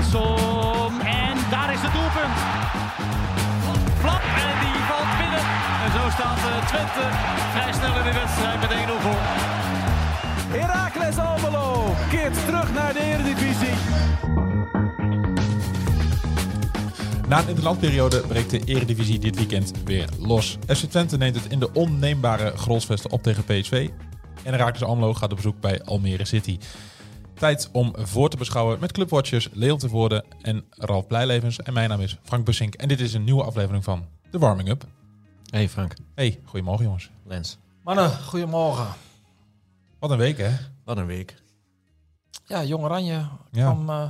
Jansson. En daar is het doelpunt. Flap en die valt binnen. En zo staat eh, Twente vrij snel in de wedstrijd met 1-0 voor. Heracles Almelo keert terug naar de Eredivisie. Na een interlandperiode breekt de Eredivisie dit weekend weer los. FC Twente neemt het in de onneembare Grolsvesten op tegen PSV. En Heracles Almelo gaat op bezoek bij Almere City. Tijd om voor te beschouwen met clubwatchers Leon Tevoorde en Ralf Blijlevens. En mijn naam is Frank Bussink. En dit is een nieuwe aflevering van The Warming Up. Hey Frank, Hey, goedemorgen jongens. Lens. Mannen, goedemorgen. Wat een week hè? Wat een week. Ja, Jong Oranje Ja. kwam eh,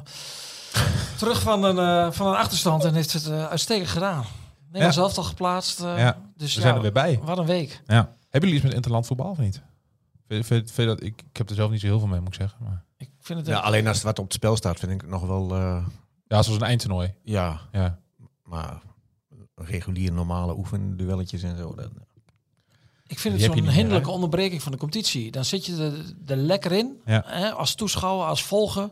terug van een, eh, van een achterstand en heeft het eh, uitstekend gedaan. Nederland zelf al geplaatst. eh, Ja, dus we zijn er weer bij. Wat een week. Ja. Hebben jullie iets met interland voetbal of niet? Vind, vind, vind dat, ik, ik heb er zelf niet zo heel veel mee, moet ik zeggen. Maar... Ik vind het Ja, alleen als het wat op het spel staat, vind ik het nog wel... eh, Ja, zoals een eindtoernooi. ja, Ja. maar regulier normale oefenduelletjes en zo. Dat, ik vind Die het zo'n hinderlijke meer, onderbreking van de competitie. Dan zit je er, er lekker in, Ja. hè, als toeschouwer, als volger.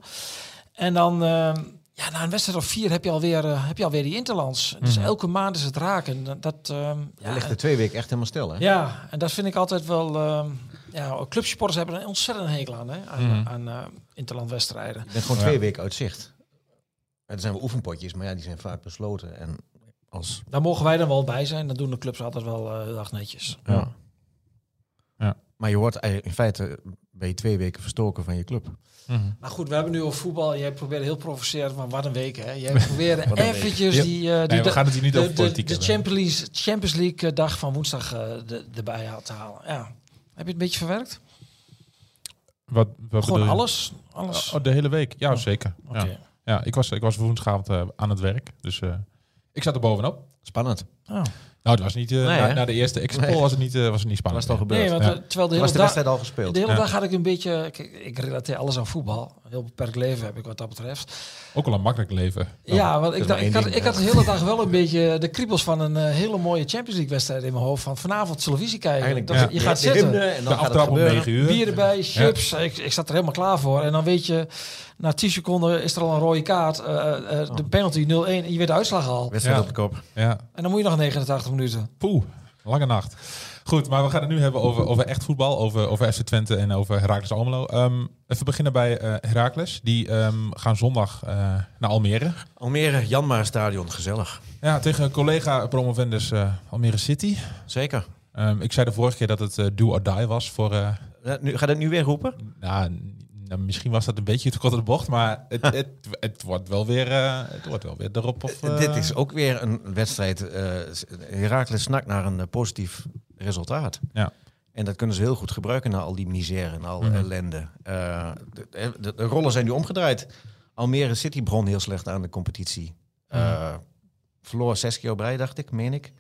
En dan, eh, ja, na een wedstrijd of vier heb je alweer, eh, heb je alweer die interlands. Dus Mhm. elke maand is het raken. Dat, dat, eh, ja, ja, ligt er twee weken echt helemaal stil, hè? Ja, en dat vind ik altijd wel. ehm ja, clubsupporters hebben een ontzettend hekel aan, hè, aan, aan eh, interlandwedstrijden. Je bent gewoon Ja. twee weken uit zicht. En er zijn wel oefenpotjes, maar ja, die zijn vaak besloten. En als... Daar mogen wij dan wel bij zijn. Dat doen de clubs altijd wel eh, heel erg netjes. Ja. Ja. Maar je wordt eigenlijk in feite ben je twee weken verstoken van je club. Mhm. Maar goed, we hebben nu over voetbal. Jij probeert heel provocerend, maar wat een week, hè? Jij probeert week. eventjes die, eh, die Nee, we de- gaan het hier niet de, over de, politiek de. Champions League, Champions League dag van woensdag eh, de, erbij te halen. Ja. Heb je het een beetje verwerkt? Wat, wat Gewoon bedoel je? alles? alles? Oh, de hele week? Ja, Oh, zeker. Ja, ik was, ik was woensdagavond eh, aan het werk. Dus eh, ik zat er bovenop. Spannend. Oh. Nou, het was niet... eh, Nee, na, de eerste Nee. poll was het niet, eh, was het niet spannend. Was het al gebeurd? Nee, want Ja. eh, terwijl de hele Was de dag... wedstrijd al gespeeld? De hele Ja. dag had ik een beetje... Kijk, ik relateer alles aan voetbal. Een heel beperkt leven heb ik wat dat betreft. Ook al een makkelijk leven. Ja, want ik, dacht, ik, had, ding, ik had de hele dag wel een beetje de kriebels van een hele mooie Champions League wedstrijd in mijn hoofd. Van vanavond televisie kijken. Eigenlijk, Dat- ja. Je gaat de zitten, en De dan gaat het aftrap om gebeuren. 9 uur. bier erbij, chips. Ik, ik zat er helemaal klaar voor. En dan weet je, na 10 seconden is er al een rode kaart. eh, eh, De penalty 0-1 en je weet de uitslag al. Wedstrijd Ja. op de kop. Ja, En dan moet je nog 89 minuten. poeh. Lange nacht. Goed, maar we gaan het nu hebben over, over echt voetbal. Over, over FC Twente en over Heracles Almelo. Ehm, even beginnen bij eh Heracles. Die ehm, gaan zondag eh, naar Almere. Almere, Janmaar Stadion, gezellig. Ja, tegen collega promovendus eh, Almere City. Zeker. Ehm, ik zei de vorige keer dat het eh, do or die was voor... eh, Eh, nu, gaat het nu weer roepen? nou, nou, misschien was dat een beetje te kort op de bocht, maar het, het, het wordt wel weer, eh, het wordt wel weer erop. Of, eh, Dit is ook weer een wedstrijd. eh Heracles snakt naar een eh, positief resultaat. Ja. En dat kunnen ze heel goed gebruiken na al die misère en al Mhm. ellende. Eh, de, de, de rollen zijn nu omgedraaid. Almere City begon heel slecht aan de competitie. Eh, verloor zes keer op rij, dacht ik, meen ik.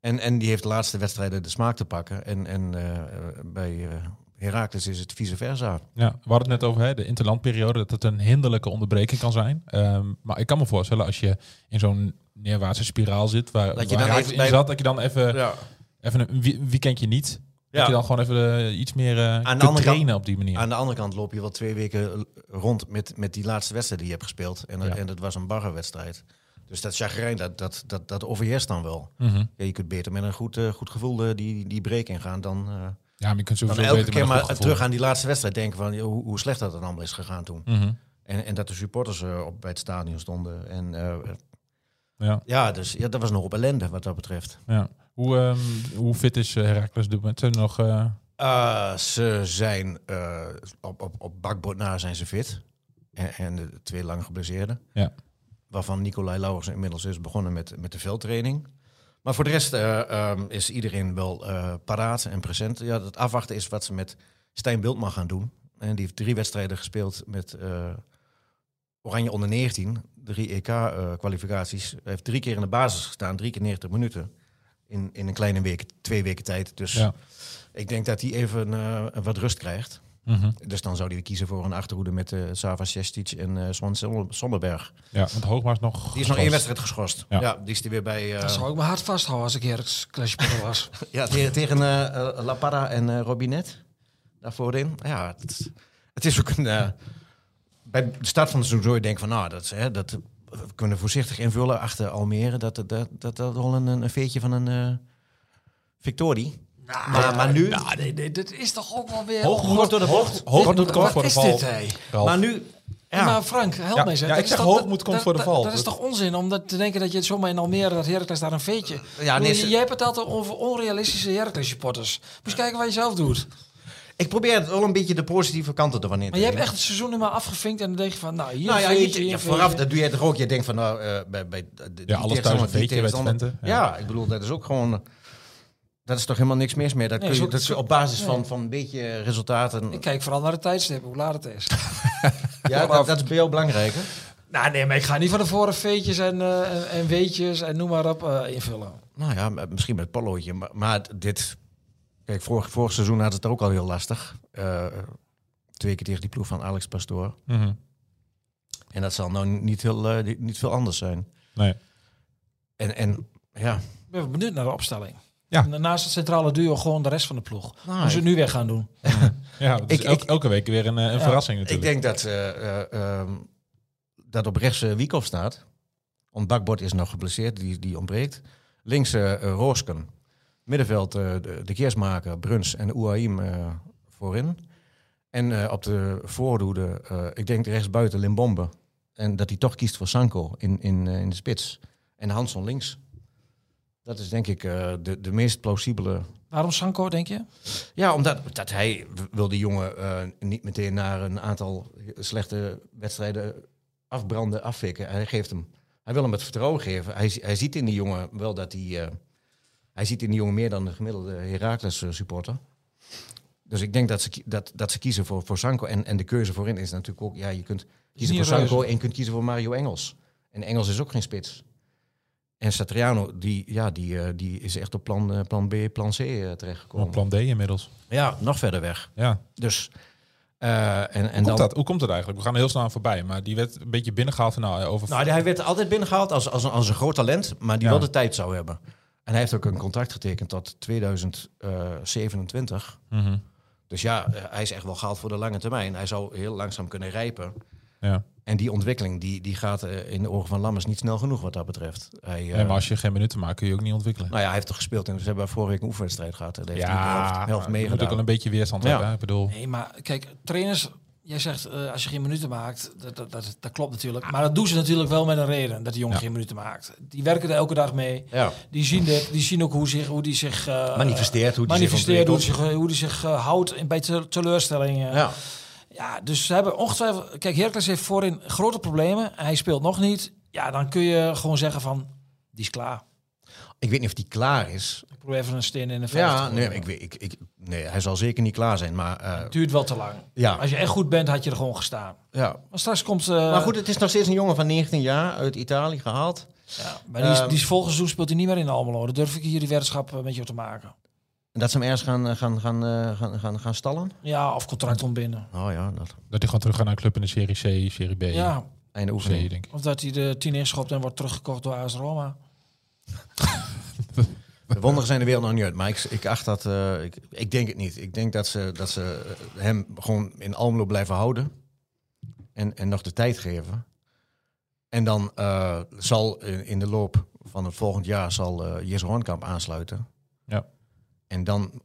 En, en die heeft de laatste wedstrijden de smaak te pakken. En, en eh, bij eh Heracles is het vice versa. Ja, we hadden het net over hè, de interlandperiode, dat het een hinderlijke onderbreking kan zijn. Ehm, maar ik kan me voorstellen, als je in zo'n neerwaartse spiraal zit, waar, Dat je waar dan even bij- zat, dat je dan even, Ja. even een weekendje niet, dat Ja. je dan gewoon even eh, iets meer eh de kunt andere trainen kant- op die manier. Aan de andere kant loop je wel twee weken rond met, met die laatste wedstrijd die je hebt gespeeld. En, Ja. en dat was een baggerwedstrijd. Dus dat chagrijn, dat, dat, dat, dat overheerst dan wel. Mhm. Ja, je kunt beter met een goed, eh, goed gevoel die, die break ingaan dan, Ja, maar je kunt sowieso elke beter keer met maar terug aan die laatste wedstrijd denken van hoe, hoe slecht dat dan allemaal is gegaan toen. Mhm. En, en dat de supporters eh, op, bij het stadion stonden. En eh, Ja, ja, dus ja, dat was nog op ellende wat dat betreft. ja. Hoe, ehm, hoe fit is Heracles op dit moment? Zijn nog... eh, Uh, ze zijn uh, op, op, op bakboord na zijn ze fit. En, en de twee lang geblesseerden. Ja. Waarvan Nicolai Lauwers inmiddels is begonnen met, met de veldtraining. Maar voor de rest uh, um, is iedereen wel uh, paraat en present. Ja, het afwachten is wat ze met Stijn Wildman gaan doen. En die heeft drie wedstrijden gespeeld met Oranje onder 19. Drie EK-kwalificaties. Hij heeft drie keer in de basis gestaan, drie keer 90 minuten. In, in een kleine week, twee weken tijd. Dus ja. ik denk dat hij even wat rust krijgt. Mm -hmm. Dus dan zou hij kiezen voor een achterhoede met uh, Sava Sestic en uh, Swan Sonderberg. Ja, want Hoogma is nog Die is geschorst. nog één wedstrijd geschorst. Ja, ja die is er weer bij... Uh... Dat zou ik mijn hart vasthouden als ik Herks clashspeler was. ja, tegen, tegen uh, La Parra en Robinet. Daarvoor in. Ja, het, het is ook een... bij de start van het seizoen zou je denken van, nou, dat, hè, dat we kunnen voorzichtig invullen achter Almere. Dat dat, dat, dat, dat wel een, een veertje van een eh, victorie. maar, maar nu, Nou, nee, nee, dit is toch ook wel weer... Hoog kort door de bocht. Hoog moet komen Wat voor de is val. dit, hé? Ralf. Maar nu, Ja. Maar Frank, help Ja, mij eens. ja, Dat ik is zeg hoog moet komt dat- voor de dat- val. Dat is toch onzin om dat te denken dat je zomaar in Almere dat Heracles daar een veetje... Ja, nee, Jij hebt het altijd over onrealistische Heracles supporters. Moet je kijken wat je zelf doet. ik probeer het wel een beetje de positieve kanten ervan in te Maar je hebt echt het seizoen nu maar afgevinkt en dan denk je van, nou, hier Nou ja, veetje, hier ja, een vooraf, dat doe je toch ook. Je denkt van, nou, eh, bij, bij de, Ja, alles thuis een die veetje bij tegenstander- Twente. Ja. Ja. ik bedoel, dat is ook gewoon... Dat is toch helemaal niks mis meer. Dat Nee, kun je, zo- dat zo- op basis nee. van, van een beetje resultaten... Ik kijk vooral naar de tijdstip, hoe laat het is. ja, dat, dat is bij jou belangrijker. nou nee, maar ik ga niet van tevoren veetjes en, eh, en, en weetjes en noem maar op eh, invullen. Nou ja, misschien met pollootje. Maar, maar dit... Kijk, vorig, vorig seizoen had het er ook al heel lastig. Eh, twee keer tegen die ploeg van Alex Pastoor. Mhm. En dat zal nou niet, heel, niet- veel anders zijn. Nee. En, en ja... Ik ben benieuwd naar de opstelling. Ja. En naast het centrale duo gewoon de rest van de ploeg. Nou, Hoe ze het nu weer gaan doen. Ja, het is Ik- elke, ik- elke week weer een, eh, een Ja. verrassing Ik natuurlijk. denk dat, eh, eh, ehm, dat op rechts uh, Wiekhoff staat. Want Bakbord is nog geblesseerd, die, die ontbreekt. Links eh, eh, Roosken. Middenveld eh, de, de Keersmaker, Bruns en Ouaim eh, voorin. En eh, op de voorhoede, eh, ik denk rechts buiten Limbombe. En dat hij toch kiest voor Sanko in, in, in de spits. En Hansson links. Dat is denk ik eh, de, de meest plausibele Waarom Sanko, denk je? ja, omdat dat hij wil die jongen eh, niet meteen naar een aantal slechte wedstrijden afbranden, afvikken. Hij geeft hem. Hij wil hem het vertrouwen geven. Hij, hij ziet in die jongen wel dat hij. eh, hij ziet in die jongen meer dan de gemiddelde Heracles supporter. Dus ik denk dat ze, dat, dat ze kiezen voor, voor Sanko. En, en de keuze voorin is natuurlijk ook. Ja, je kunt kiezen voor Sanko en je kunt kiezen voor Mario Engels. En Engels is ook geen spits. En Satriano, die, ja, die, eh, die is echt op plan, eh, plan B, plan C eh, terechtgekomen. Op plan D inmiddels. Ja, nog verder weg. Ja. Dus, en, en Hoe, komt dan, dat? Hoe komt het eigenlijk? We gaan er heel snel aan voorbij. Maar die werd een beetje binnengehaald van nou, over... nou, hij werd altijd binnengehaald als, als, een, als een groot talent, maar die Ja. wel de tijd zou hebben. En hij heeft ook een contract getekend tot 2027. Mhm. Dus ja, hij is echt wel gehaald voor de lange termijn. Hij zou heel langzaam kunnen rijpen. Ja. En die ontwikkeling die, die gaat eh, in de ogen van Lammers niet snel genoeg wat dat betreft. Hij, eh, Nee, maar als je geen minuten maakt, kun je ook niet ontwikkelen. Nou ja, hij heeft toch gespeeld en ze hebben vorige week een oefenwedstrijd gehad. Heeft hij de ja, helft, helft je moet meegedaan. ook wel een beetje weerstand Ja. hebben. hè? Ik bedoel, Nee, maar kijk, trainers... Jij zegt, eh, als je geen minuten maakt, dat, dat, dat, dat klopt natuurlijk. Maar dat doen ze natuurlijk wel met een reden, dat die jongen Ja. geen minuten maakt. Die werken er elke dag mee. Ja, Die zien, dit, die zien ook hoe, zich, hoe die zich... eh, manifesteert hoe die manifesteert, hoe zich die zich, hoe die zich eh, houdt in, bij te- teleurstellingen. Ja. Ja, dus ze hebben ongetwijfeld... Kijk, Heracles heeft voorin grote problemen. Hij speelt nog niet. Ja, dan kun je gewoon zeggen van... Die is klaar. Ik weet niet of hij klaar is. Ik probeer even een steen in de vijf Ja, nee, ik, weet- ik, ik, nee, hij zal zeker niet klaar zijn. Maar, eh, Het duurt wel te lang. ja, Als je echt goed bent, had je er gewoon gestaan. ja. Maar straks komt... eh, Maar goed, het is nog steeds een jongen van 19 jaar uit Italië gehaald. ja, maar die, is, Ehm, die is volgend seizoen speelt hij niet meer in Almelo. Dan durf ik hier die weddenschap eh, met je te maken. En dat ze hem ergens gaan, eh, gaan, gaan, eh, gaan, gaan, gaan stallen. Ja, of contract ontbinden. Oh ja, dat dat hij gewoon terug gaat naar een club in de Serie C, Serie B, Ja, einde C, oefening. denk ik. of dat hij de 10 inschopt en wordt teruggekocht door AS Roma. De wonderen zijn de wereld nog niet uit. Maar ik, ik acht dat... eh, ik, ik denk het niet. Ik denk dat ze, dat ze hem gewoon in Almelo blijven houden. En, en nog de tijd geven. En dan eh, zal in, in de loop van het volgend jaar zal eh Jesse Hoornkamp aansluiten. En dan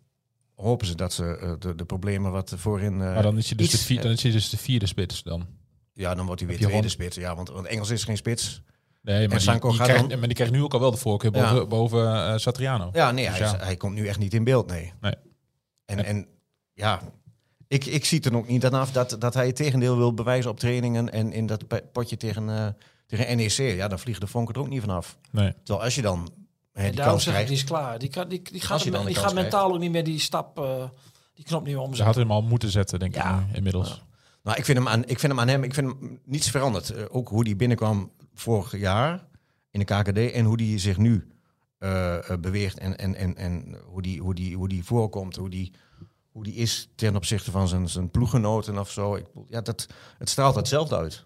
hopen ze dat ze eh, de, de problemen wat voorin... eh, Maar dan is hij dus, iets- de, vier, dan is hij dus de vierde spits dan. Ja, dan wordt hij weer je tweede spits. Ja, want, want Engels is geen spits. Nee, maar, die, die krijgt, dan- maar die krijgt nu ook al wel de voorkeur boven, Ja. boven eh, Satriano. Ja, nee, Dus hij, is- ja. hij komt nu echt niet in beeld, nee. Nee. En, En- en ja, ik, ik zie er ook niet aan af dat, dat hij het tegendeel wil bewijzen op trainingen en in dat potje tegen, eh, tegen NEC. Ja, dan vliegen de vonken er ook niet vanaf. Nee. Terwijl als je dan En die daarom zeg ik, die is klaar. Die, kan, die, die gaat, hem- die gaat mentaal ook niet meer die stap, eh, die knop niet meer Ze omzetten. had hem al moeten zetten, denk Ja. ik, nu, inmiddels. Nou, ik vind, hem aan, ik vind hem aan hem, ik vind hem niets veranderd. Eh, ook hoe hij binnenkwam vorig jaar in de KKD en hoe hij zich nu eh, eh, beweegt en, en, en, en hoe die, hoe die, hoe die voorkomt, hoe die, hoe die is ten opzichte van zijn, zijn ploeggenoten of zo. Ik, ja, dat, het straalt hetzelfde uit.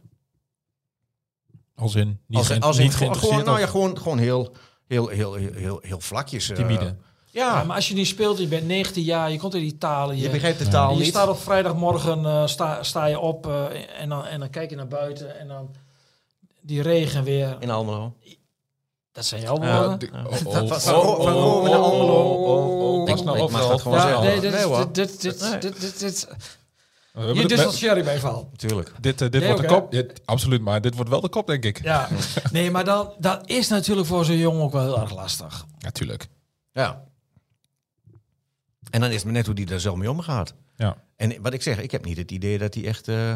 Als in, niet, als, geïn- als niet in, geïnteresseerd gewoon, nou ja, gewoon, gewoon heel, heel, heel, heel, heel, heel vlakjes. eh, timide. Ja, Ja, maar als je niet speelt, je bent 19 jaar, je komt uit Italië. je begrijpt de taal je niet. staat op vrijdagmorgen, eh, sta, sta je op eh, en, dan, en dan kijk je naar buiten en dan die regen weer. In Almelo. Dat zijn jouw woorden. Oh, oh, Van- oh, oh, oh, Rome naar oh, Almelo. oh, oh, oh, nou op, dat gewoon Ja, zeggen. nee, dit, dit, dit, dit, je de- dissocieert mijn verhaal. Tuurlijk. Dit, eh, dit Nee, wordt de kop. Dit- absoluut, maar dit wordt wel de kop, denk ik. Ja, nee, maar dan, dat is natuurlijk voor zo'n jongen ook wel heel erg lastig. Natuurlijk. Ja. En dan is het maar net hoe die daar zelf mee omgaat. Ja. En wat ik zeg, ik heb niet het idee dat hij echt eh,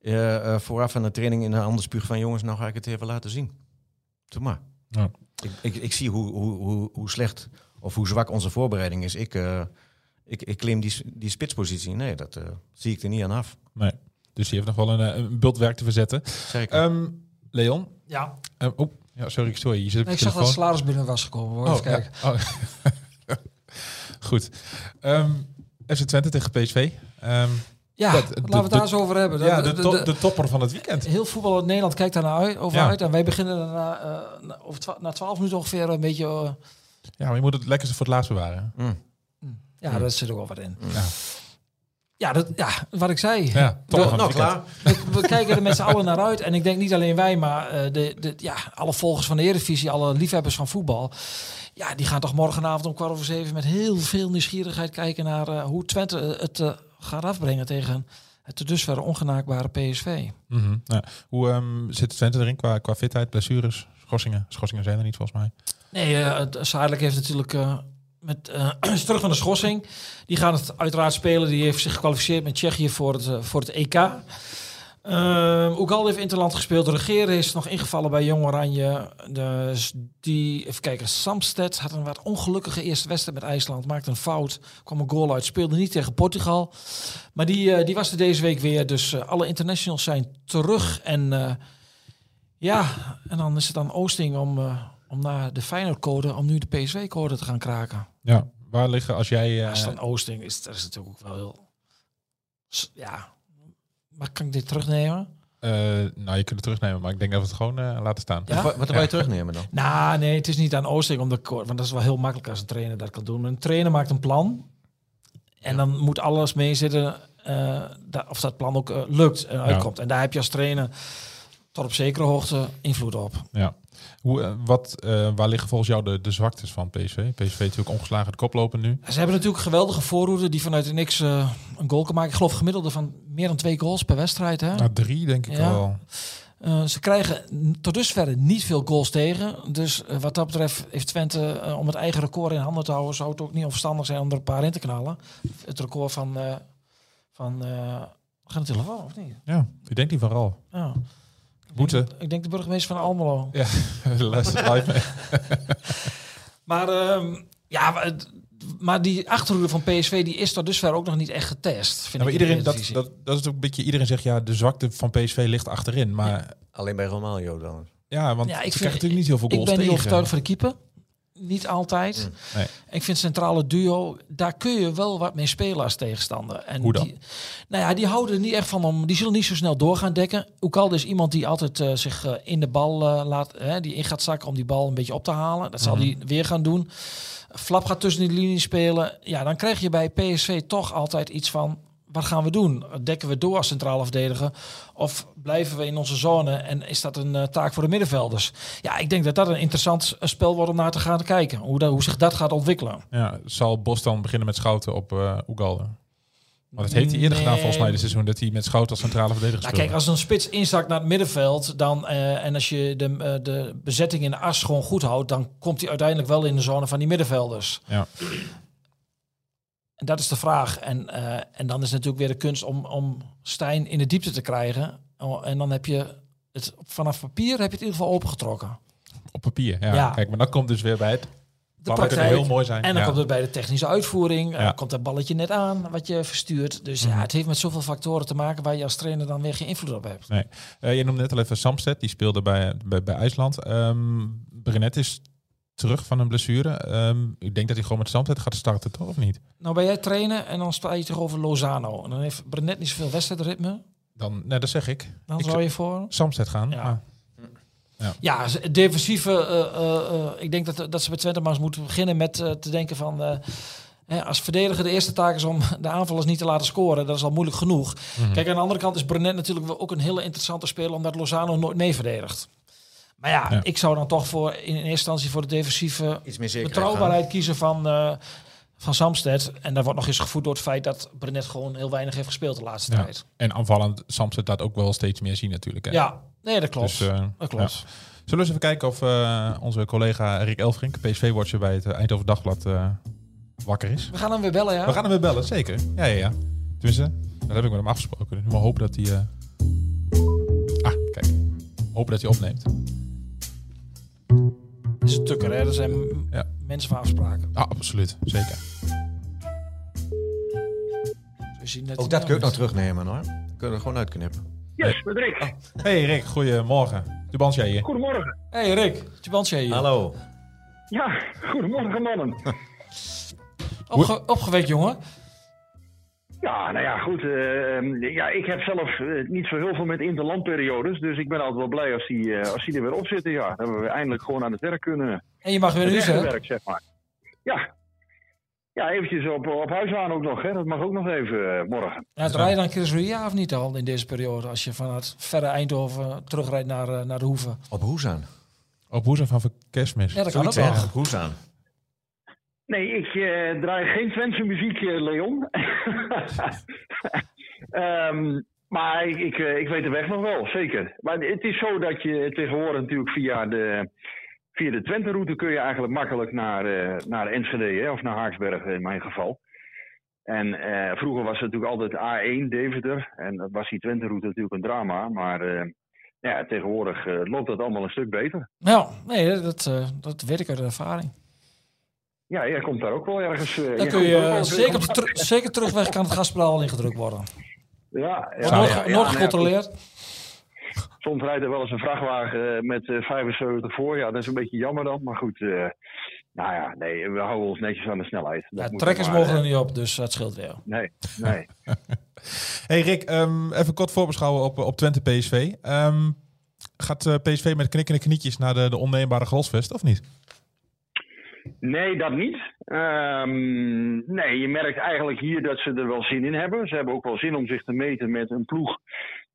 eh, vooraf aan de training in een ander spuug van jongens, nou ga ik het even laten zien. Doe maar. Ja. Ik, ik, ik zie hoe, hoe, hoe, hoe slecht of hoe zwak onze voorbereiding is. Ik, eh, ik, ik claim die, die spitspositie. Nee, dat eh, zie ik er niet aan af. Nee. Dus die heeft nog wel een, eh, een bultwerk te verzetten. Zeker. Ehm, Leon. Ja, Ehm, oh, ja, sorry, sorry. Je zit op ik zag dat salaris binnen was gekomen. Hoor. Oh, Even kijken. ja. Oh. Goed. Ehm FC Twente tegen PSV. Ehm, Ja, Dat- laten de- we het de- daar eens over hebben. ja, De- de, de- to- de- de topper van het weekend. Heel voetbal in Nederland kijkt daar naar uit, over Ja. uit. En wij beginnen er na, eh, na, over twa- na 12 minuten ongeveer een beetje... Ja, maar je moet het lekkerste voor het laatst bewaren. Mm. Ja, Ja. daar zit ook wel wat in. Ja, Ja, dat, ja wat ik zei. ja topper van nou, het klaar. We, we kijken er met z'n allen naar uit. En ik denk niet alleen wij, maar eh, de, de, ja, alle volgers van de Eredivisie, alle liefhebbers van voetbal. Ja, die gaan toch morgenavond om kwart over zeven met heel veel nieuwsgierigheid kijken naar eh, hoe Twente het eh, gaat afbrengen tegen het tot dusver ongenaakbare PSV. Mhm. Ja. Hoe ehm, zit Twente erin qua, qua fitheid, blessures, schorsingen? Schorsingen zijn er niet volgens mij. Nee, het- Zadelijk heeft natuurlijk eh, met eh, is terug van de schorsing. Die gaan het uiteraard spelen. Die heeft zich gekwalificeerd met Tsjechië voor het, eh, voor het EK. Uh, Oegalde heeft Interland gespeeld. De regeren is nog ingevallen bij Jong Oranje. Dus die, even kijken, Samsted had een wat ongelukkige eerste wedstrijd met IJsland. Maakte een fout, kwam een goal uit. Speelde niet tegen Portugal. Maar die, eh, die was er deze week weer. Dus alle internationals zijn terug. En ja, en dan is het aan Oosting om, om naar de Feyenoord-code, om nu de PSV-code te gaan kraken. Ja, waar liggen als jij... eh, Als het aan Oosting is, dat is natuurlijk ook wel heel... Ja, maar kan ik dit terugnemen? eh, nou, je kunt het terugnemen, maar ik denk dat we het gewoon eh, laten staan. Ja? Wat, wat wil je terugnemen dan? Nou, nee, het is niet aan Oosting om de code, want dat is wel heel makkelijk als een trainer dat kan doen. Een trainer maakt een plan en dan moet alles meezitten eh, da- of dat plan ook eh, lukt en uitkomt. En daar heb je als trainer tot op zekere hoogte invloed op. Ja. Hoe, eh, wat, eh, waar liggen volgens jou de, de zwaktes van PSV? PSV natuurlijk ongeslagen de kop lopen nu. Ze hebben natuurlijk geweldige voorhoede die vanuit de niks eh, een goal kan maken. Ik geloof gemiddelde van meer dan twee goals per wedstrijd. Hè? Nou, drie denk ik Ja. wel. Ze krijgen tot dusver niet veel goals tegen. Dus wat dat betreft heeft Twente, om het eigen record in handen te houden, zou het ook niet onverstandig zijn om er een paar in te knallen. Het record van... van gaat de telefoon of niet? Ja, ik denk die van Ral. Ja. Boete. Ik denk de burgemeester van Almelo. Ja, luister live mee. Maar, ehm, ja, maar die achterhoede van PSV die is tot dusver ook nog niet echt getest. Vind Ja, maar ik iedereen, dat, dat, dat is ook een beetje, iedereen zegt ja, de zwakte van PSV ligt achterin. Maar Alleen bij Romario dan. ja, want Ja, ze ik krijgen vind- natuurlijk niet heel veel Ik goals ben niet tegen. overtuigd van de keeper. Niet altijd. Nee. Ik vind centrale duo, daar kun je wel wat mee spelen als tegenstander. En Hoe dan? Die, nou ja, die houden er niet echt van om. Die zullen niet zo snel door gaan dekken. Oekalde is iemand die altijd eh, zich eh, in de bal eh, laat, hè, die in gaat zakken om die bal een beetje op te halen. Dat zal Mhm. hij weer gaan doen. Flap gaat tussen de linie spelen. Ja, dan krijg je bij PSV toch altijd iets van. Wat gaan we doen? Dekken we door als centrale verdediger? Of blijven we in onze zone en is dat een eh, taak voor de middenvelders? Ja, ik denk dat dat een interessant eh, spel wordt om naar te gaan kijken. Hoe, dat, hoe zich dat gaat ontwikkelen. Ja, zal Bos dan beginnen met schouten op uh, Oegalde? Want dat heeft hij eerder Nee. gedaan volgens mij dit seizoen. Dat hij met schouten als centrale verdediger Nou, speelde. kijk, als een spits instakt naar het middenveld dan, eh, en als je de, eh, de bezetting in de as gewoon goed houdt, dan komt hij uiteindelijk wel in de zone van die middenvelders. Ja. En dat is de vraag. En, eh, en dan is natuurlijk weer de kunst om, om Stijn in de diepte te krijgen. Oh, En dan heb je het vanaf papier heb je het in ieder geval opengetrokken. Op papier, ja. Ja. Kijk, maar dat komt dus weer bij het... De praktijk. heel mooi zijn. En dan ja. komt het bij de technische uitvoering. eh, komt dat balletje net aan wat je verstuurt. Dus Mhm. ja, het heeft met zoveel factoren te maken waar je als trainer dan weer geen invloed op hebt. Eh, je noemde net al even Samsted, die speelde bij, bij, bij IJsland. Brenet is terug van een blessure. Ehm, ik denk dat hij gewoon met Samsted gaat starten, toch? Of niet? Nou ben jij trainen en dan sta je tegenover Lozano. En dan heeft Brenet niet zoveel wedstrijdritme. Dan, nee, dat zeg ik. Dan Ik zou je voor... Samsted gaan. Ja. Ja, ze- defensieve. eh, eh, eh, ik denk dat, dat ze bij Twente maar eens moeten beginnen met te denken van. eh, hè, als verdediger de eerste taak is om de aanvallers niet te laten scoren. Dat is al moeilijk genoeg. Kijk, aan de andere kant is Brenet natuurlijk ook een hele interessante speler. Omdat Lozano nooit mee verdedigt. Maar ja, Ja. ik zou dan toch voor, in eerste instantie voor de defensieve Iets meer zeker. betrouwbaarheid kiezen van, eh van Samsted. En daar wordt nog eens gevoed door het feit dat Brenet gewoon heel weinig heeft gespeeld de laatste Ja. tijd. En aanvallend Samson dat ook wel steeds meer zien natuurlijk. Hè? Ja, nee, dat klopt. Dus, eh, dat klopt. ja. Zullen we eens even kijken of eh, onze collega Rick Elfrink, PSV-watcher bij het Eindhoven Dagblad, eh, wakker is? We gaan hem weer bellen, ja? We gaan hem weer bellen, zeker. Ja, ja, ja. Tenminste, dat heb ik met hem afgesproken. Dus maar hopen dat hij... eh, Ah, kijk. Hopen dat hij opneemt. Dat is een tukker, hè? Dat zijn Ja. mensen van afspraken. Ah, absoluut. Zeker. We zien net Ook dat kun je ook nog terugnemen hoor. Kun je er gewoon uitknippen. Yes, met Rick. Hey Rick, goedemorgen. Tubans jij hier. Goedemorgen. Hey Rick, Tjibantje hier. Hallo. Ja, goedemorgen mannen. Opge opgewekt, jongen. Ja, nou ja, goed. eh, ja, ik heb zelf eh, niet zo heel veel met interlandperiodes. Dus ik ben altijd wel blij als die, eh, als die er weer op zitten. Ja, dan hebben we eindelijk gewoon aan het werk kunnen. En je mag weer Het hè? werk, zeg maar. Ja. Ja, eventjes op, op huis aan ook nog. Hè. Dat mag ook nog even morgen. Ja, draai je dan Chris Ria of niet al in deze periode? Als je vanuit verre Eindhoven terugrijdt naar, naar de Hoeve. Op Hoezaan. Op Hoezem van Kerstmis. Ja, dat kan ook Zoiets? Op Hoezaan. Nee, ik eh, draai geen Twentse muziek, eh, Leon. Ehm, maar ik, eh, ik weet de weg nog wel, zeker. Maar het is zo dat je tegenwoordig natuurlijk via de, via de Twente-route kun je eigenlijk makkelijk naar, eh, naar Enschede of naar Haaksberg in mijn geval. En vroeger was het natuurlijk altijd A1 Deventer. En dat was die Twente-route natuurlijk een drama. Maar ja, tegenwoordig loopt dat allemaal een stuk beter. Nou, nee, dat, dat weet ik uit ervaring. Ja, jij komt daar ook wel ergens. eh, Dan kun je eh, zeker, zeker terugweg kan het gaspedaal al ingedrukt worden. Ja, ja, nooit, ja, nooit ja, gecontroleerd. Soms rijdt er wel eens een vrachtwagen eh, met eh, 75 voor. Ja, dat is een beetje jammer dan. Maar goed, eh, nou ja, nee, we houden ons netjes aan de snelheid. Dat Ja, moet trekkers mogen er niet op, dus dat scheelt weer. Nee, nee. Hey Rick, ehm, even kort voorbeschouwen op, op Twente PSV. Ehm, gaat eh, PSV met knikkende knietjes naar de, de onneembare Grosvest, of niet? Nee, dat niet. Ehm, nee, je merkt eigenlijk hier dat ze er wel zin in hebben. Ze hebben ook wel zin om zich te meten met een ploeg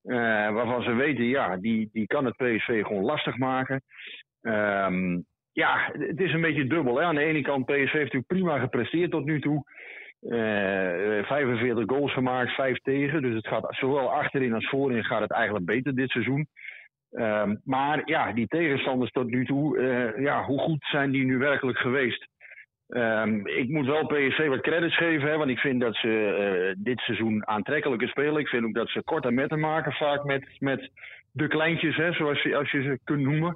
eh, waarvan ze weten, ja, die, die kan het PSV gewoon lastig maken. Ehm, ja, het is een beetje dubbel. Hè? Aan de ene kant, PSV heeft natuurlijk prima gepresteerd tot nu toe. Eh 45 goals gemaakt, 5 tegen. Dus het gaat zowel achterin als voorin gaat het eigenlijk beter dit seizoen. Ehm, maar ja, die tegenstanders tot nu toe, eh, ja, hoe goed zijn die nu werkelijk geweest? Ehm, ik moet wel PSV wat credits geven, hè, want ik vind dat ze eh, dit seizoen aantrekkelijker spelen. Ik vind ook dat ze korte metten maken, vaak met, met de kleintjes, hè, zoals je, als je ze kunt noemen.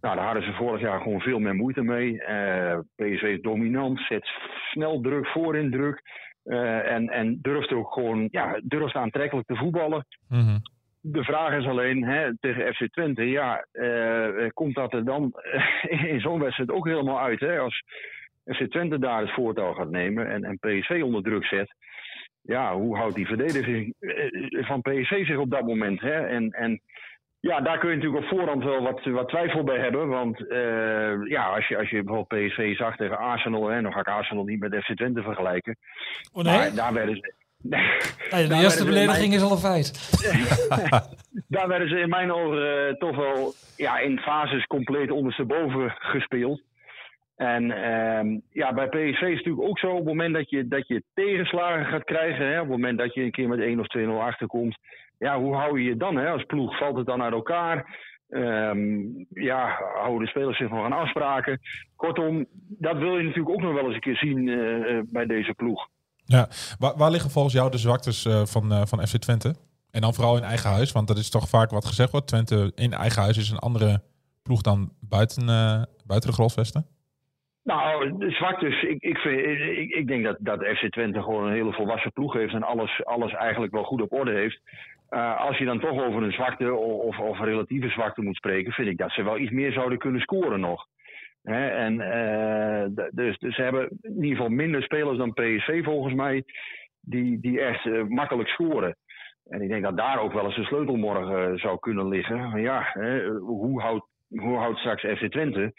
Nou, daar hadden ze vorig jaar gewoon veel meer moeite mee. Eh, PSV is dominant, zet snel druk, voorin druk. eh, en, en durft ook gewoon, ja, durft aantrekkelijk te voetballen. Mhm. De vraag is alleen hè, tegen FC Twente, ja, eh, komt dat er dan in zo'n wedstrijd ook helemaal uit? Hè? Als FC Twente daar het voortouw gaat nemen en, en PSV onder druk zet. Ja, hoe houdt die verdediging eh, van PSV zich op dat moment? Hè? En, en ja, daar kun je natuurlijk op voorhand wel wat, wat twijfel bij hebben. Want eh, ja, als je, als je bijvoorbeeld PSV zag tegen Arsenal, hè, dan ga ik Arsenal niet met FC Twente vergelijken. Oh nee? Maar daar werden ze. Nee, de daar eerste belediging is al een feit. daar werden ze in mijn ogen toch wel ja, in fases compleet ondersteboven gespeeld. En ehm, ja, bij PSV is het natuurlijk ook zo, op het moment dat je, dat je tegenslagen gaat krijgen, hè, op het moment dat je een keer met 1 of 2-0 achterkomt, ja, hoe hou je je dan hè, als ploeg? Valt het dan uit elkaar? Ehm, ja, houden de spelers zich nog aan afspraken? Kortom, dat wil je natuurlijk ook nog wel eens een keer zien eh, eh, bij deze ploeg. Ja. Waar, liggen volgens jou de zwaktes eh, van, eh, van FC Twente? En dan vooral in eigen huis, want dat is toch vaak wat gezegd wordt. Twente in eigen huis is een andere ploeg dan buiten, eh, buiten de Grosvesten. Nou, de zwaktes. Ik, ik, vind, ik, ik denk dat, dat FC Twente gewoon een hele volwassen ploeg heeft en alles, alles eigenlijk wel goed op orde heeft. Als je dan toch over een zwakte of, of relatieve zwakte moet spreken, vind ik dat ze wel iets meer zouden kunnen scoren nog. En, eh, dus, dus ze hebben in ieder geval minder spelers dan PSV volgens mij, die, die echt eh, makkelijk scoren. En ik denk dat daar ook wel eens de sleutel morgen eh, zou kunnen liggen. Ja, hè, hoe houdt hoe houdt straks FC Twente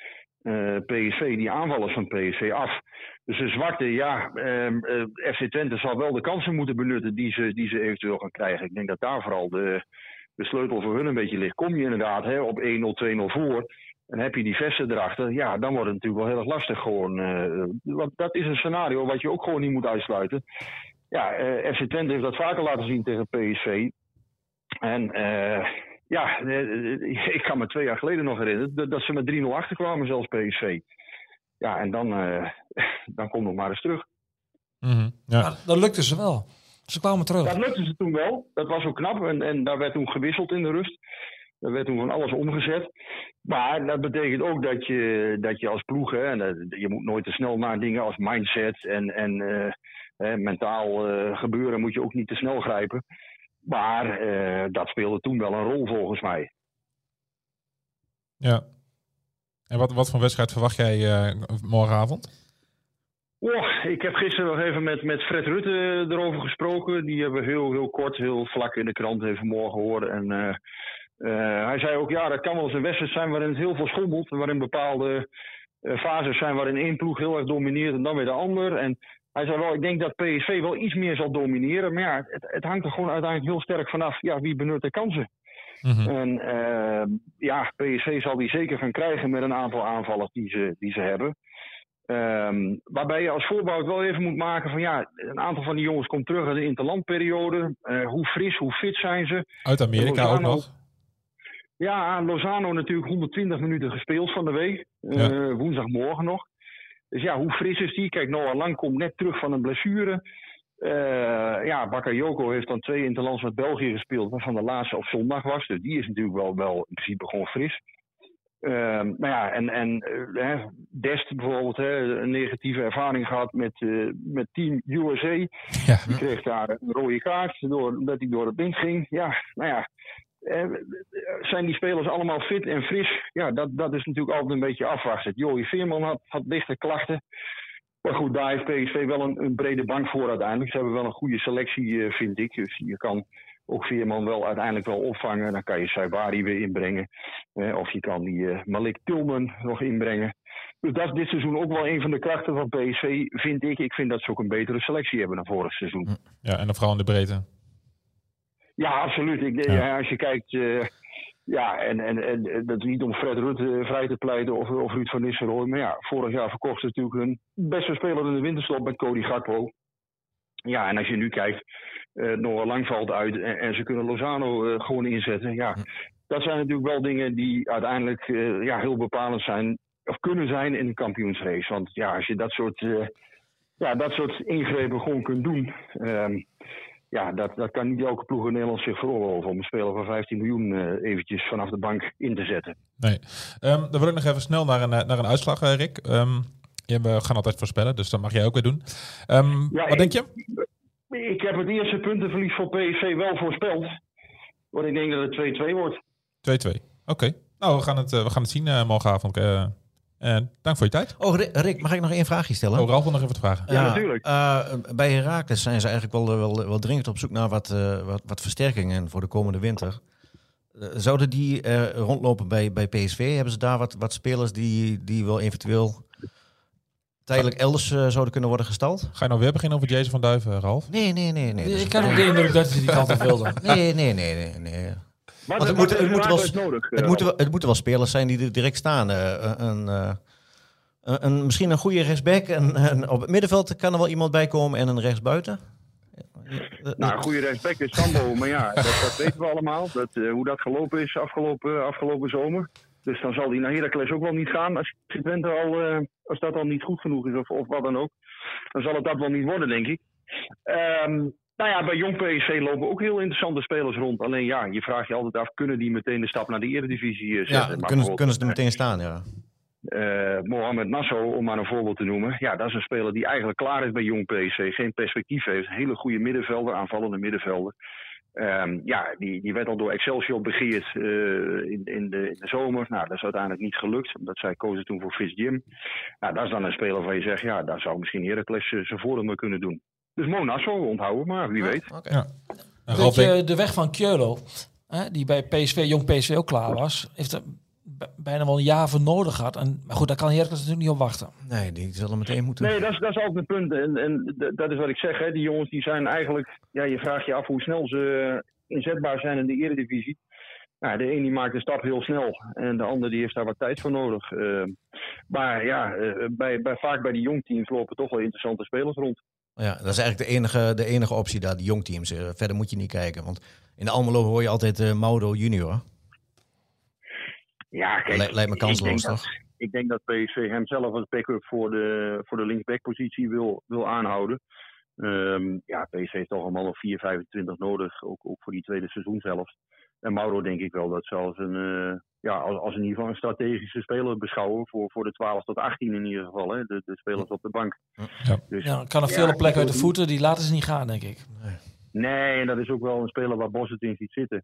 PSV, die aanvallers van PSV af? Dus de zwakte, ja, ehm, eh, FC Twente zal wel de kansen moeten benutten die ze, die ze eventueel gaan krijgen. Ik denk dat daar vooral de, de sleutel voor hun een beetje ligt. Kom je inderdaad hè, op 1-0, 2-0 voor en heb je die vesten erachter, ja, dan wordt het natuurlijk wel heel erg lastig gewoon. eh, want dat is een scenario wat je ook gewoon niet moet uitsluiten. Ja, eh, FC Twente heeft dat vaker laten zien tegen PSV. En eh, ja, ik kan me twee jaar geleden nog herinneren dat, dat ze met 3-0 achterkwamen, zelfs PSV. Ja, en dan, eh, dan komt nog maar eens terug. Mhm, ja. Maar dat lukte ze wel. Ze kwamen terug. Dat lukte ze toen wel. Dat was ook knap. En, en daar werd toen gewisseld in de rust. Er werd toen van alles omgezet. Maar dat betekent ook dat je, dat je als ploeg, hè, en dat- je moet nooit te snel naar dingen als mindset en, en eh, hè, mentaal eh, gebeuren moet je ook niet te snel grijpen. Maar eh, dat speelde toen wel een rol volgens mij. ja. En wat, wat voor wedstrijd verwacht jij eh, morgenavond? Oh, ik heb gisteren nog even met, met Fred Rutte erover gesproken. Die hebben we heel, heel kort, heel vlak in de krant even morgen gehoord. En eh, eh, hij zei ook, ja, dat kan wel eens een wedstrijd zijn waarin het heel veel schommelt. Waarin bepaalde eh, fases zijn waarin één ploeg heel erg domineert en dan weer de ander. En hij zei wel, ik denk dat PSV wel iets meer zal domineren. Maar ja, het, het hangt er gewoon uiteindelijk heel sterk vanaf. Ja, wie benut de kansen? Mhm. En eh, ja, PSV zal die zeker gaan krijgen met een aantal aanvallers die ze, die ze hebben. Ehm, waarbij je als voorbouw wel even moet maken van ja, een aantal van die jongens komt terug uit de interlandperiode. Eh, hoe fris, hoe fit zijn ze? Uit Amerika ook nog. Ja, Lozano natuurlijk 120 minuten gespeeld van de week. Eh. Woensdagmorgen nog. Dus ja, hoe fris is die? Kijk, Noah Lang komt net terug van een blessure. Eh ja, Bakayoko heeft dan twee interlands met België gespeeld, waarvan de laatste op zondag was. Dus die is natuurlijk wel, wel in principe gewoon fris. Ehm nou ja, en, en eh, Dest bijvoorbeeld, hè, een negatieve ervaring gehad met, eh, met Team USA. Ja. Die kreeg daar een rode kaart door, omdat hij door het ding ging. Ja, nou ja. eh, zijn die spelers allemaal fit en fris? Ja, dat, dat is natuurlijk altijd een beetje afwachten. Joey Veerman had, had lichte klachten. Maar goed, daar heeft PSV wel een, een brede bank voor uiteindelijk. Ze hebben wel een goede selectie, vind ik. Dus je kan ook Veerman wel uiteindelijk wel opvangen. Dan kan je Saibari weer inbrengen. Eh, of je kan die eh, Malik Tilman nog inbrengen. Dus dat is dit seizoen ook wel een van de krachten van PSV, vind ik. Ik vind dat ze ook een betere selectie hebben dan vorig seizoen. ja, en dan vooral in de breedte. Ja, absoluut. Ik, Ja. ja, als je kijkt, eh, ja, en, en, en eh, dat is niet om Fred Rutte vrij te pleiten of, of Ruud van Nistelrooy. Maar ja, vorig jaar verkochten ze natuurlijk hun beste speler in de winterstop met Cody Gakpo. Ja, en als je nu kijkt, eh Noah Lang valt uit en, en ze kunnen Lozano eh, gewoon inzetten. Ja, dat zijn natuurlijk wel dingen die uiteindelijk eh, ja, heel bepalend zijn, of kunnen zijn in de kampioensrace. Want ja, als je dat soort, ja, dat soort ingrepen gewoon kunt doen. ehm, ja, dat, dat kan niet elke ploeg in Nederland zich veroorloven om een speler van 15 miljoen eh, eventjes vanaf de bank in te zetten. Nee. Ehm, dan wil ik nog even snel naar een, naar een uitslag, Rick. Ehm, we gaan altijd voorspellen, dus dat mag jij ook weer doen. Ehm, Ja, wat ik- denk je? Ik heb het eerste puntenverlies voor PSV wel voorspeld. Want ik denk dat het 2-2 wordt. 2-2. Oké. Nou, we gaan het, eh, we gaan het zien eh, morgenavond. Eh, eh, dank voor je tijd. Oh, Rick, mag ik nog één vraagje stellen? Oh, Ralf wil nog even wat vragen. Ja, natuurlijk. eh, bij Herakles zijn ze eigenlijk wel, wel, wel dringend op zoek naar wat, eh, wat, wat versterkingen voor de komende winter. Eh, zouden die eh, rondlopen bij, bij PSV? Hebben ze daar wat, wat spelers die, die wel eventueel tijdelijk elders eh, zouden kunnen worden gestald? Ga je nou weer beginnen over Jason van Duiven, Ralf? Nee, nee, nee. nee. ik had ook de indruk dat hij die kant op wilde. Nee, nee, nee, nee. nee. Wat, het moet- is het moet wel-? Het eh, moeten, wel, het moeten wel spelers zijn die er direct staan. Eh, een, eh, een, een- misschien een goede rechtsback. En, op het middenveld kan er wel iemand bij komen en een rechtsbuiten. Nou, een goede respect is Sambo, maar ja, dat, dat weten we allemaal. Dat, eh, hoe dat gelopen is afgelopen, afgelopen zomer. Dus dan zal hij naar Heracles ook wel niet gaan. Als, Twente al, eh, als dat al niet goed genoeg is of, of wat dan ook. Dan zal het dat wel niet worden, denk ik. Ehm, nou ja, bij Jong PSV lopen ook heel interessante spelers rond. Alleen ja, je vraagt je altijd af, kunnen die meteen de stap naar de Eredivisie eh, zetten? ja, Maar kunnen, kunnen ze er meteen staan, ja. eh, Mohamed Nassau, om maar een voorbeeld te noemen. Ja, dat is een speler die eigenlijk klaar is bij Jong PSV. Geen perspectief heeft. Een hele goede middenvelder, aanvallende middenvelder. Ehm, ja, die, die werd al door Excelsior begeerd eh, in, in, de, in de zomer. Nou, dat is uiteindelijk niet gelukt. Omdat zij kozen toen voor Fitz Jim. Nou, dat is dan een speler waar je zegt, ja, daar zou misschien Heracles eh, zijn voordeel mee kunnen doen. Dus Mo Nassau onthouden, maar wie weet. Ja. Je, de weg van hè, die bij PSV, jong PSV ook klaar was, heeft er bijna wel een jaar voor nodig had. En, maar goed, daar kan Heracles natuurlijk niet op wachten. Nee, die zullen meteen moeten. Nee, dat is, dat is altijd een punt. En, en dat is wat ik zeg. Hè. Die jongens die zijn eigenlijk... Ja, je vraagt je af hoe snel ze eh, inzetbaar zijn in de eredivisie. Nou, de een die maakt de stap heel snel. En de ander die heeft daar wat tijd voor nodig. Eh, maar ja, eh, bij, bij, vaak bij die jongteams lopen toch wel interessante spelers rond. Ja, dat is eigenlijk de enige, de enige optie daar, die jongteams. Eh, verder moet je niet kijken. Want in de Almelo hoor je altijd eh Maudo junior. Ja, kijk, Le- lijkt me ik kansloos, denk dat- toch? Ik denk dat PSV hem zelf als backup voor de, voor de linksbackpositie wil, wil aanhouden. Ehm, ja, PSV heeft toch allemaal nog 4, 25 nodig, ook, ook voor die tweede seizoen zelfs. En Mauro denk ik wel dat ze als een, eh, ja, als, als in ieder geval een strategische speler beschouwen voor, voor de 12 tot 18 in ieder geval, hè, de, de spelers op de bank. Ja. Dus, Ja, kan er Ja, vele plekken uit de voeten, die laten ze niet gaan, denk ik. Nee, en dat is ook wel een speler waar Bos het in ziet zitten.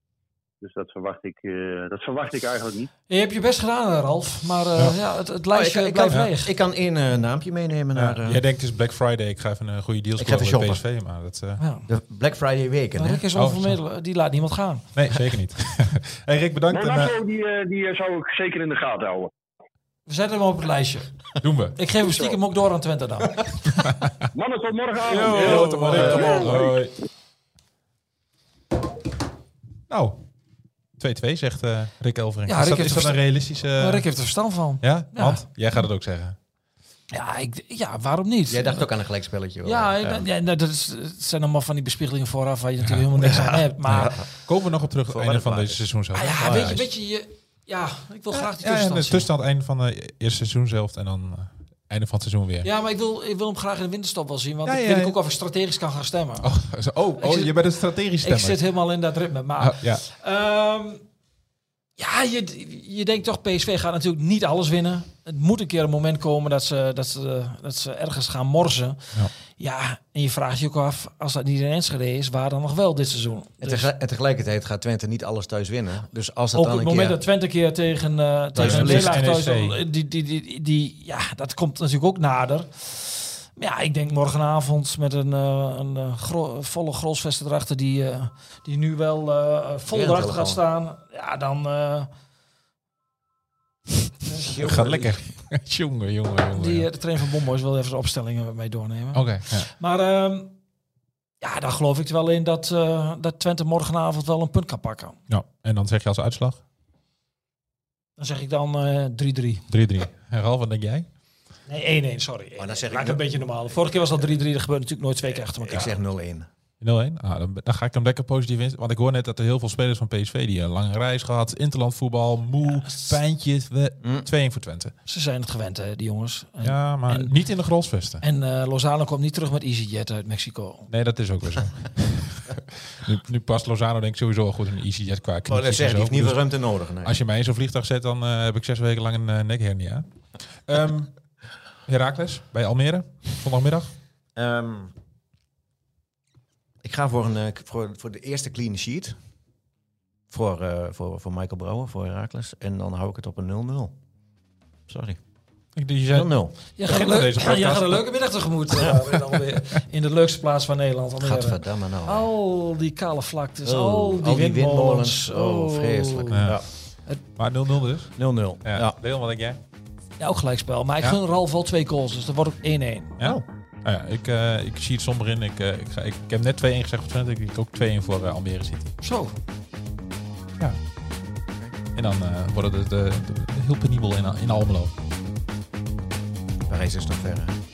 Dus dat verwacht ik, eh, dat verwacht ik eigenlijk niet. Je hebt je best gedaan, eh, Ralf. Maar eh, ja. het, het lijstje Oh, ik, kan- ik, blijft kan, leeg. ik kan één eh, naampje meenemen Ja, naar jij denkt het is Black Friday, ik ga even een goede deal scoren bij PSV. Maar dat, eh, ja. de Black Friday weken. Maar Hè? Rick is Oh, onvermiddeld. Die laat niemand gaan. nee, zeker niet. hey Rick, bedankt. En, Monaco, die, eh, die zou ik zeker in de gaten houden. We zetten hem op het lijstje. doen we. Ik geef hem stiekem ook door aan Twente dan. Mannen, tot morgenavond. Yo, Yo, tot morgen. Morgen. Hoi. Nou, 2-2 zegt eh, Rick Elvering. Ja, is Rick dat, heeft is dat een realistische... Maar Rick heeft er verstand van. Ja? Ja. Want? Jij gaat het ook zeggen. Ja, ik, ja waarom niet? Jij dacht ook aan een gelijkspelletje. hoor. Ja, ja. ja nou, dat, is, het zijn allemaal van die bespiegelingen vooraf waar je natuurlijk helemaal niks aan hebt. Maar Komen we nog op terug het einde van deze seizoen zo? ah, ja, Oh, weet, ja, je, weet je, je, ja, ik wil graag die tussenstand de tussenstand einde van de eerste seizoen zelf en dan eh, einde van het seizoen weer. Ja, maar ik wil, ik wil hem graag in de winterstop wel zien. Want Ja, ik ja, weet ja. ik ook of ik strategisch kan gaan stemmen. Oh, zo- oh, oh zit- je bent een strategisch ik stemmer. zit helemaal in dat ritme. Maar Ah, ja. Ehm, ja, je, je denkt toch, PSV gaat natuurlijk niet alles winnen. Het moet een keer een moment komen dat ze, dat ze, dat ze ergens gaan morsen. Ja. Ja. en je vraagt je ook af, als dat niet in Enschede is, waar dan nog wel dit seizoen? En, Dus tegelijk- en tegelijkertijd gaat Twente niet alles thuis winnen. Dus als het ook dan op een het moment keer... dat Twente een keer tegen, eh tegen thuis... NEC. Die, die, die, die, ja, dat komt natuurlijk ook nader. Maar Ja, ik denk morgenavond met een, eh, een eh, gro- volle grolsvesten erachter die, eh, die nu wel eh, vol erachter gaat staan. Ja, dan... eh, gaat lekker. jongen, jongen, jongen. Die, ja. eh, de trainer van Bomboys wil even de opstellingen met mij doornemen. Oké, ja. Maar ehm, ja, daar geloof ik er wel in dat, eh, dat Twente morgenavond wel een punt kan pakken. ja. En dan zeg je als uitslag? 3-3. Dan zeg ik dan eh 3-3. En Ralf, wat denk jij? Nee, 1-1, sorry. Maar dan zeg Maak ik een beetje normaal. Vorige keer was dat 3-3, dat gebeurt natuurlijk nooit twee keer achter elkaar. Ik zeg 0-1. 0-1? Ah, dan, dan ga ik hem lekker positief in. Want ik hoor net dat er heel veel spelers van PSV die een lange reis gehad, interlandvoetbal, moe, pijntjes. We, Mm. 2-1 voor Twente. Ze zijn het gewend, hè, die jongens. En, Ja, maar en- niet in de grolsvesten. en eh, Lozano komt niet terug met EasyJet uit Mexico. Nee, dat is ook weer zo. nu, nu past Lozano denk ik sowieso wel goed in een EasyJet qua Oh, knietjes dat zeg en ik, die heeft niet veel Dus ruimte nodig. Nee. Als je mij in zo'n vliegtuig zet, dan eh, heb ik zes weken lang een uh, nekhernia. Ehm Herakles bij Almere, zondagmiddag. Ehm, ik ga voor, een, eh, voor, voor de eerste clean sheet. Voor, eh, voor, voor Michael Brouwer, voor Herakles. En dan hou ik het op een 0-0. Sorry. 0-0. Ik, die zei, Jij Begint gaat, leuk- jij gaat een leuke middag tegemoet. eh, dan weer in de leukste plaats van Nederland. Gadverdamme nou. Al die kale vlaktes, Oh, al die, windmolens. Oh, vreselijk. Ja. Ja. maar 0-0 dus. 0-0. Ja. Ja. Leon, wat denk jij? Ja, ook gelijkspel. Maar ik Ja. gun Ralf wel twee goals, dus dat wordt ook 1-1. Ja? Oh. Nou ja, ik, eh, ik zie het somber in. Ik, eh, ik, ga, ik, ik heb net 2-1 gezegd voor Twente. Ik denk ook 2-1 voor eh, Almere City. Zo. En dan eh wordt het eh, de, de- heel penibel in, in Almelo. Parijs is nog ver. hè?